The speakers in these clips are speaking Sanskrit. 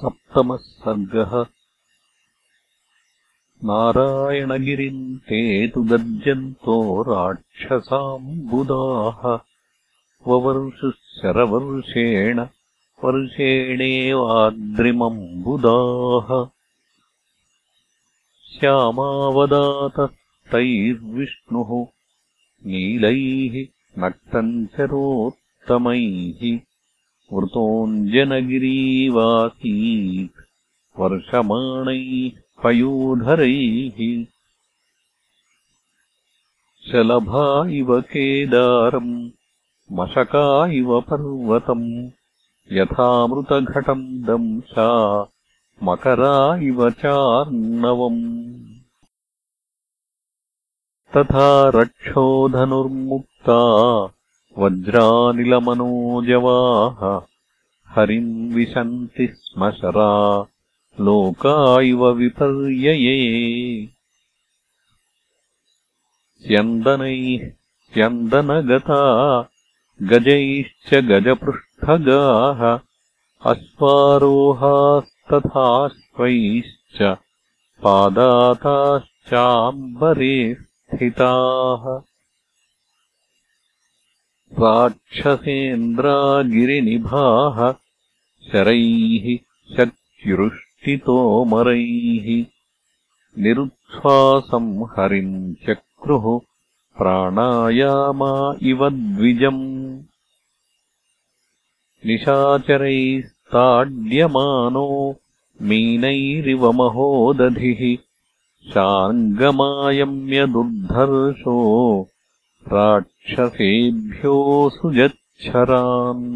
सप्तमः सर्गः नारायणगिरिम् ते तु गर्जन्तो राक्षसाम्बुदाः ववर्षुशरवर्षेण वर्षेणेवाद्रिमम्बुदाः श्यामावदातस्तैर्विष्णुः नीलैः नक्तञ्चरोत्तमैः वृतोऽञ्जनगिरीवासीत् वर्षमाणैः पयोधरैः। शलभा इव केदारम् मशका इव पर्वतम् यथामृतघटम् दंशा मकरा इव चार्णवम्। तथा रक्षोधनुर्मुक्ता वज्रानिलमनोजवाः हरिम् विशन्ति स्म शरा लोका इव विपर्यये। स्यन्दनैः स्यन्दनगता गजैश्च गजपृष्ठगाः अश्वारोहास्तथाश्वैश्च पादाताश्चाम्बरे स्थिताः राक्षसेन्द्रागिरिनिभाः शरैः शक्तिरुष्टितोमरैः निरुच्छ्वासम् हरिम् चक्रुः प्राणायामा इव द्विजम् निशाचरैस्ताड्यमानो मीनैरिव महोदधिः शार्ङ्गमायम्यदुर्धर्षो राक्षसेभ्योऽसृजच्छरान्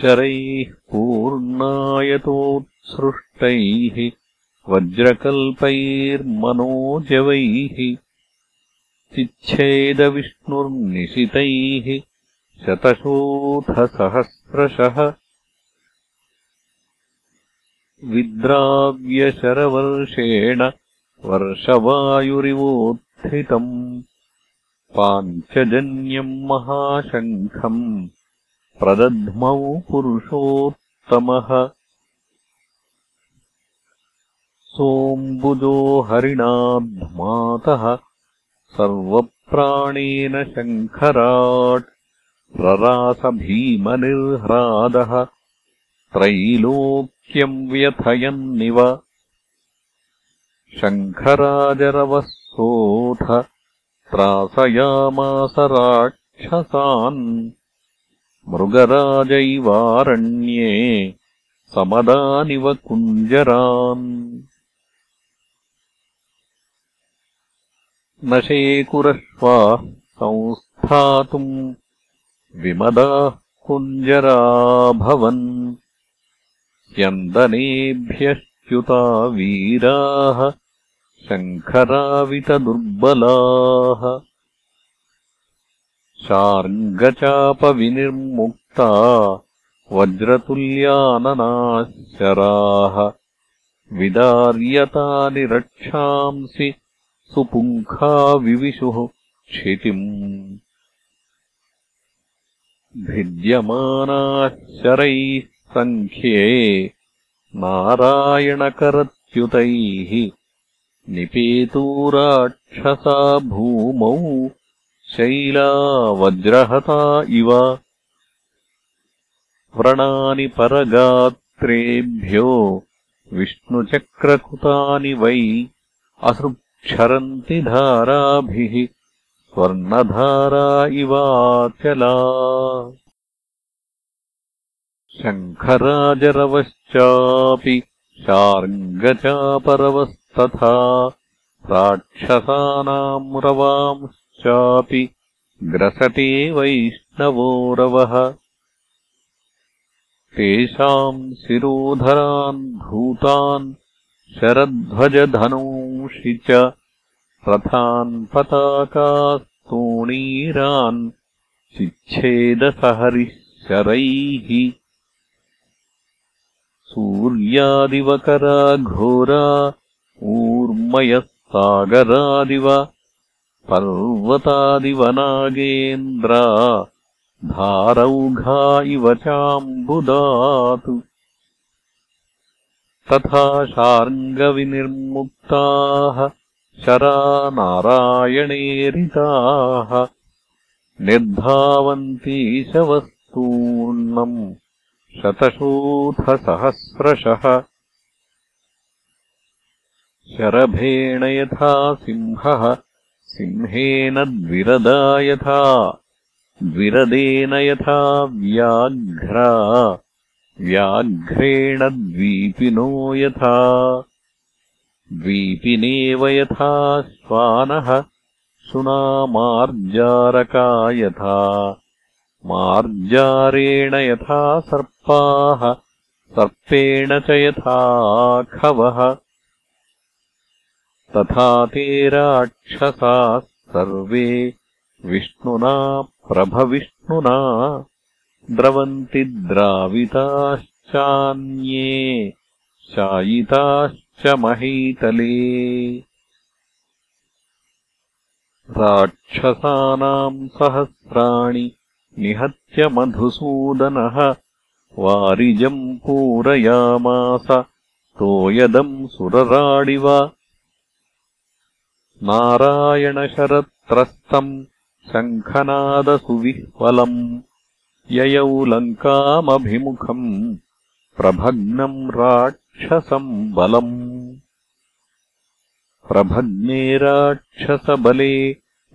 शरैः पूर्णायतोत्सृष्टैः वज्रकल्पैर्मनोजवैः चिच्छेदविष्णुर्निशितैः शतशोथसहस्रशः विद्राव्यशरवर्षेण वर्षवायुरिवोत्थितम् पाञ्चजन्यम् महाशङ्खम् प्रदध्मौ पुरुषोत्तमः। सोऽम्बुजो हरिणाध्मातः सर्वप्राणेन शङ्खराट् ररासभीमनिर्ह्रादः त्रैलोक्यम् व्यथयन्निव शङ्खराजरवः सोऽथ त्रासयामास राक्षसान्। मृगराजैवारण्ये समदानिव कुञ्जरान्। न शेकुरश्वाः संस्थातुम् विमदाः कुञ्जराभवन्। स्यन्दनेभ्यश्च्युता वीराः शङ्खरावितदुर्बलाः शार्ङ्गचापविनिर्मुक्ता वज्रतुल्याननाशराः विदार्यतानि रक्षांसि सुपुङ्खा विविशुः क्षितिम्। भिद्यमानाः शरैः सङ्ख्ये नारायणकरत्युतैः निपेतूराक्षसा भूमौ शैला वज्रहता इव। व्रणानि परगात्रेभ्यो विष्णुचक्रकृतानि वै असृक्षरन्ति धाराभिः स्वर्णधारा इवाचला। शङ्खराजरवश्चापि शार्ङ्गचापरवस्तथा राक्षसानाम् रवांश्चापि ग्रसते वैष्णवोरवः तेषाम् शिरोधरान् भूतान् शरध्वजधनूंषि च रथान् पताकास्तोणीरान् चिच्छेदसहरिः शरैः सूर्यादिवकरा घोरा ऊर्मयः पर्वतादिवनागेन्द्रा धारौघा इव चाम्बुदात्। तथा शार्ङ्गविनिर्मुक्ताः शरा नारायणेरिताः निर्धावन्तीशवस्तूर्णम् शतशोथसहस्रशः शरभेण यथा सिंहः सिंहेन द्विरदा यथा द्विरदेन यथा व्याघ्रा व्याघ्रेण द्वीपिनो यथा द्वीपिनेव यथा श्वानः सुनामार्जारका यथा मार्जारेण यथा सर्पाः सर्पेण च यथा खवः तथा ते राक्षसाः सर्वे। विष्णुना प्रभविष्णुना। द्रवन्ति द्राविताश्चान्ये। शायिताश्च महीतले। राक्षसानाम् सहस्राणि निहत्य मधुसूदनः। वारिजम् पूरयामास। तोयदम् सुरराडिव नारायणशरत्रस्तम् शङ्खनादसुविह्वलम् ययौ लङ्कामभिमुखम् प्रभग्नम् राक्षसम् बलम्। प्रभग्ने राक्षसबले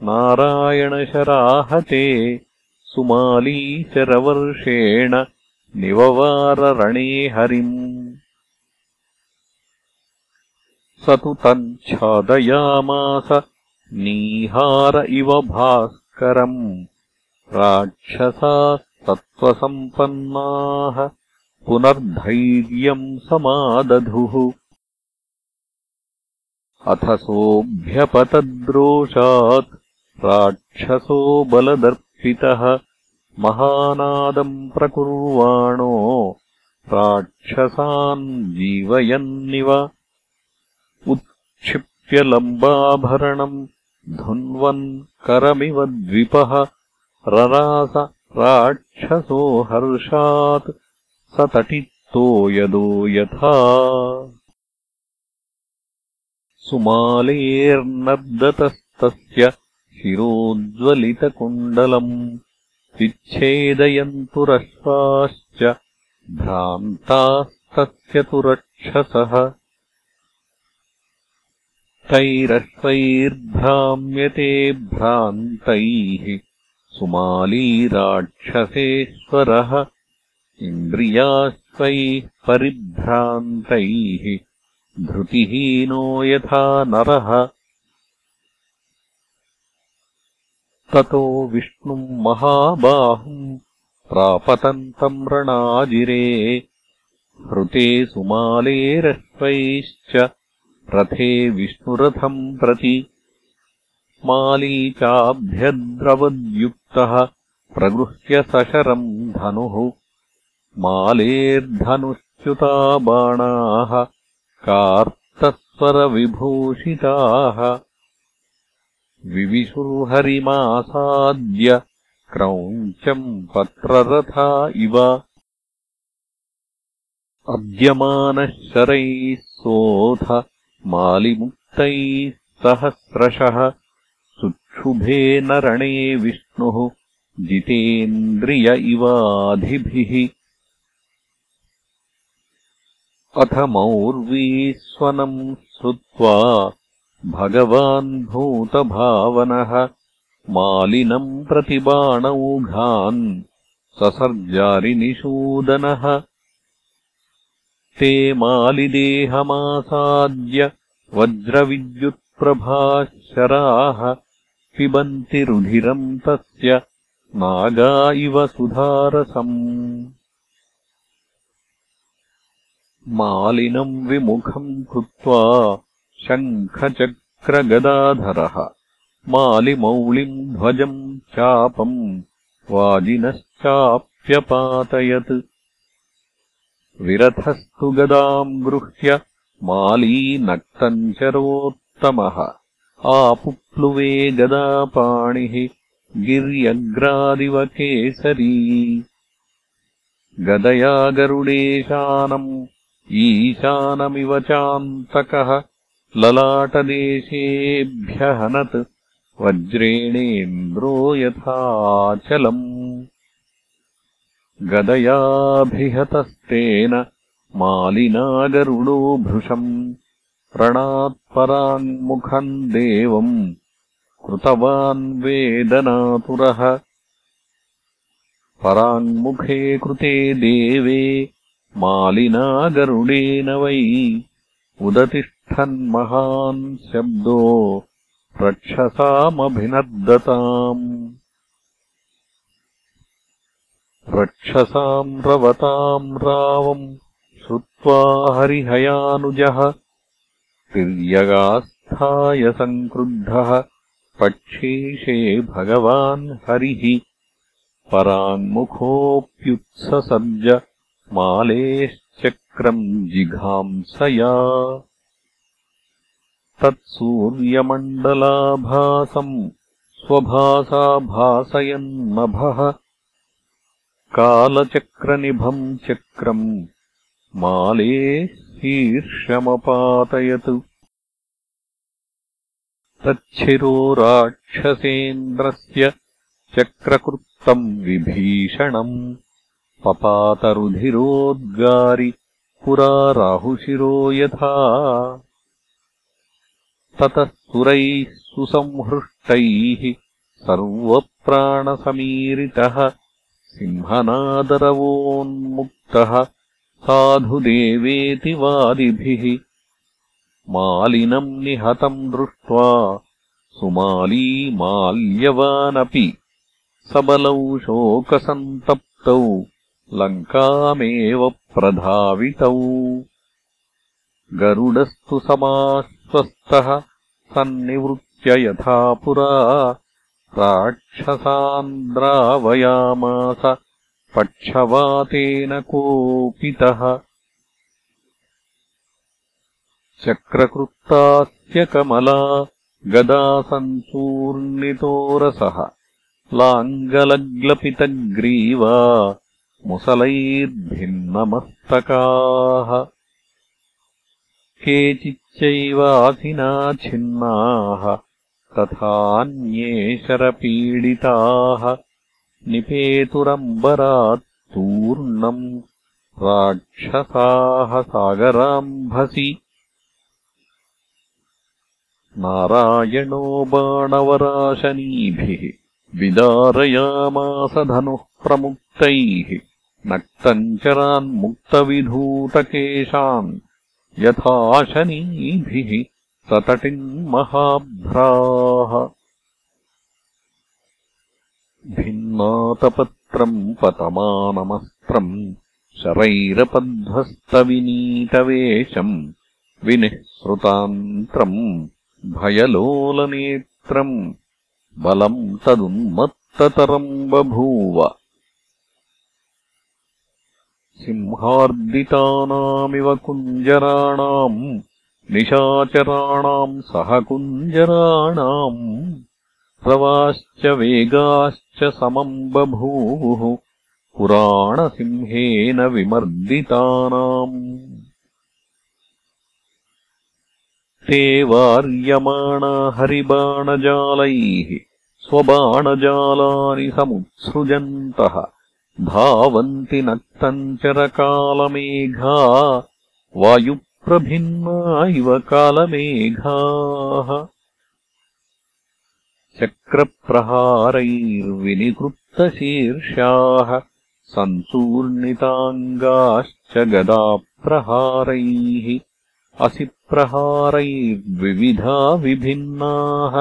नारायणशराहते सुमालीचरवर्षेण निववाररणे हरिम् स तु तच्छादयामास नीहार इव भास्करम्। राक्षसाः सत्त्वसम्पन्नाः पुनर्धैर्यम् समादधुः। अथ सोऽभ्यपतद्रोषात् राक्षसो बलदर्पितः। महानादम् प्रकुर्वाणो। राक्षसान् जीवयन्निव उत्क्षिप्य लम्बाभरणम् धुन्वन् करमिव द्विपः ररास राक्षसो हर्षात् स तटित्तो यदो यथा। सुमालेर्नर्दतस्तस्य शिरोज्ज्वलितकुण्डलम् विच्छेदयन्तुरश्वाश्च भ्रान्तास्तस्य तु रक्षसः तैरश्वैर्भ्राम्यते भ्रान्तैः सुमालीराक्षसेश्वरः इन्द्रियाश्वैः परिभ्रान्तैः धृतिहीनो यथा नरः। ततो विष्णुम् महाबाहुम् प्रापतन्तम् रणाजिरे हृते सुमालेरश्वैश्च रथे विष्णुरथम् प्रति। माली चाभ्यद्रवद्युक्तः प्रगृह्य सशरम् धनुः। मालेर्धनुश्च्युता बाणाः कार्तस्वरविभूषिताः। विविशुर्हरिमासाद्य क्रौञ्चम् पत्ररथा इव। अद्यमानः शरैः सोऽथ मालिमुक्तैः सहस्रशः सुक्षुभे न रणे विष्णुः जितेन्द्रिय इवाधिभिः। अथ मौर्वीस्वनम् श्रुत्वा भगवान् भूतभावनः मालिनम् प्रतिबाणौघान् ससर्जारिनिषूदनः ते मालिदेहमासाद्य वज्रविद्युत्प्रभाः शराः पिबन्ति रुधिरम् तस्य नागा इव सुधारसम्। मालिनम् विमुखम् कृत्वा शङ्खचक्रगदाधरः मालिमौलिम् ध्वजम् चापम् वाजिनश्चाप्यपातयत् विरथस्तु गदाम् गृह्य माली नक्तम् चरोत्तमः। आपुप्लुवे गदापाणिः गिर्यग्रादिव केसरी गदया गरुडेशानम् ईशानमिव चान्तकः। ललाटदेशेऽभ्यहनत् वज्रेणेन्द्रो यथाचलम् गदयाभिहतस्तेन मालिना गरुडो भृशम् रणात्पराङ्मुखम् देवम् कृतवान् वेदनातुरः। पराङ्मुखे कृते देवे मालिना गरुडेन वै उदतिष्ठन्महान् शब्दो रक्षसामभिनर्दताम् रक्षसाम् रवताम् रावम् श्रुत्वा हरिहयानुजः तिर्यगास्थाय सङ्क्रुद्धः पक्षेशे भगवान् हरिः पराङ्मुखोऽप्युत्ससर्ज मालेश्चक्रम् जिघांसया। तत्सूर्यमण्डलाभासम् स्वभासा भासयन्नभः कालचक्रनिभम् चक्रम् माले शीर्षमपातयत्। तच्छिरो राक्षसेन्द्रस्य चक्रकृत्तम् विभीषणम् पपातरुधिरोद्गारि पुरा राहुशिरो यथा। ततः सुरैः सुसंहृष्टैः सर्वप्राणसमीरितः सिंहनादरवोन्मुक्तः साधुदेवेति वादिभिः मालिनम् निहतम् दृष्ट्वा सुमाली माल्यवानपि सबलौ शोकसन्तप्तौ लङ्कामेव प्रधावितौ। गरुडस्तु समाश्वस्तः सन्निवृत्य यथा पुरा राक्षसान्द्रावयामास पक्षवातेन कोपितः। चक्रकृत्तास्य कमला गदासञ्चूर्णितोरसः लाङ्गलग्लपितग्रीवा मुसलैर्भिन्नमस्तकाः। केचिच्चैवासिना छिन्नाः तथान्ये शरपीडिताः निपेतुरम्बरात् तूर्णम् राक्षसाः सागराम्भसि। नारायणो बाणवराशनीभिः विदारयामास धनुः प्रमुक्तैः नक्तम् चरान्मुक्तविधूतकेशान् यथाशनीभिः सतटिन्महाभ्राः। भिन्नातपत्रम् पतमानमस्त्रम् शरैरपध्वस्तविनीतवेषम् विनिःसृतान्त्रम् भयलोलनेत्रम् बलम् तदुन्मत्ततरम् बभूव। सिंहार्दितानामिव कुञ्जराणाम् निशाचराणाम् सह कुञ्जराणाम् रवाश्च वेगाश्च समम् बभूवुः पुराणसिंहेन विमर्दितानाम्। ते वार्यमाणा हरिबाणजालैः स्वबाणजालानि समुत्सृजन्तः। धावन्ति नक्तञ्चरकालमेघा वायुप्रभिन्ना इव कालमेघाः। चक्रप्रहारैर्विनिकृप्तशीर्षाः सन्तूर्णिताङ्गाश्च गदाप्रहारैः असिप्रहारैर्विविधा विभिन्नाः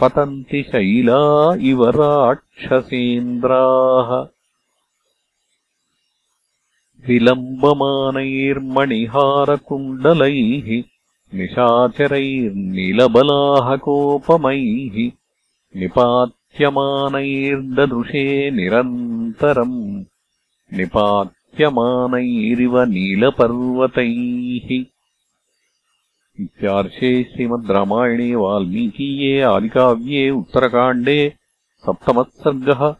पतन्ति शैला इव राक्षसेन्द्राः विलम्बमानैर्मणिहारकुण्डलैः निशाचरैर्नीलबलाहकोपमैः निपात्यमानैर्ददृशे निरन्तरम् निपात्यमानैरिव नीलपर्वतैः। इत्यार्षे श्रीमद् रामायणे वाल्मीकीये आदिकाव्ये उत्तरकाण्डे सप्तमः सर्गः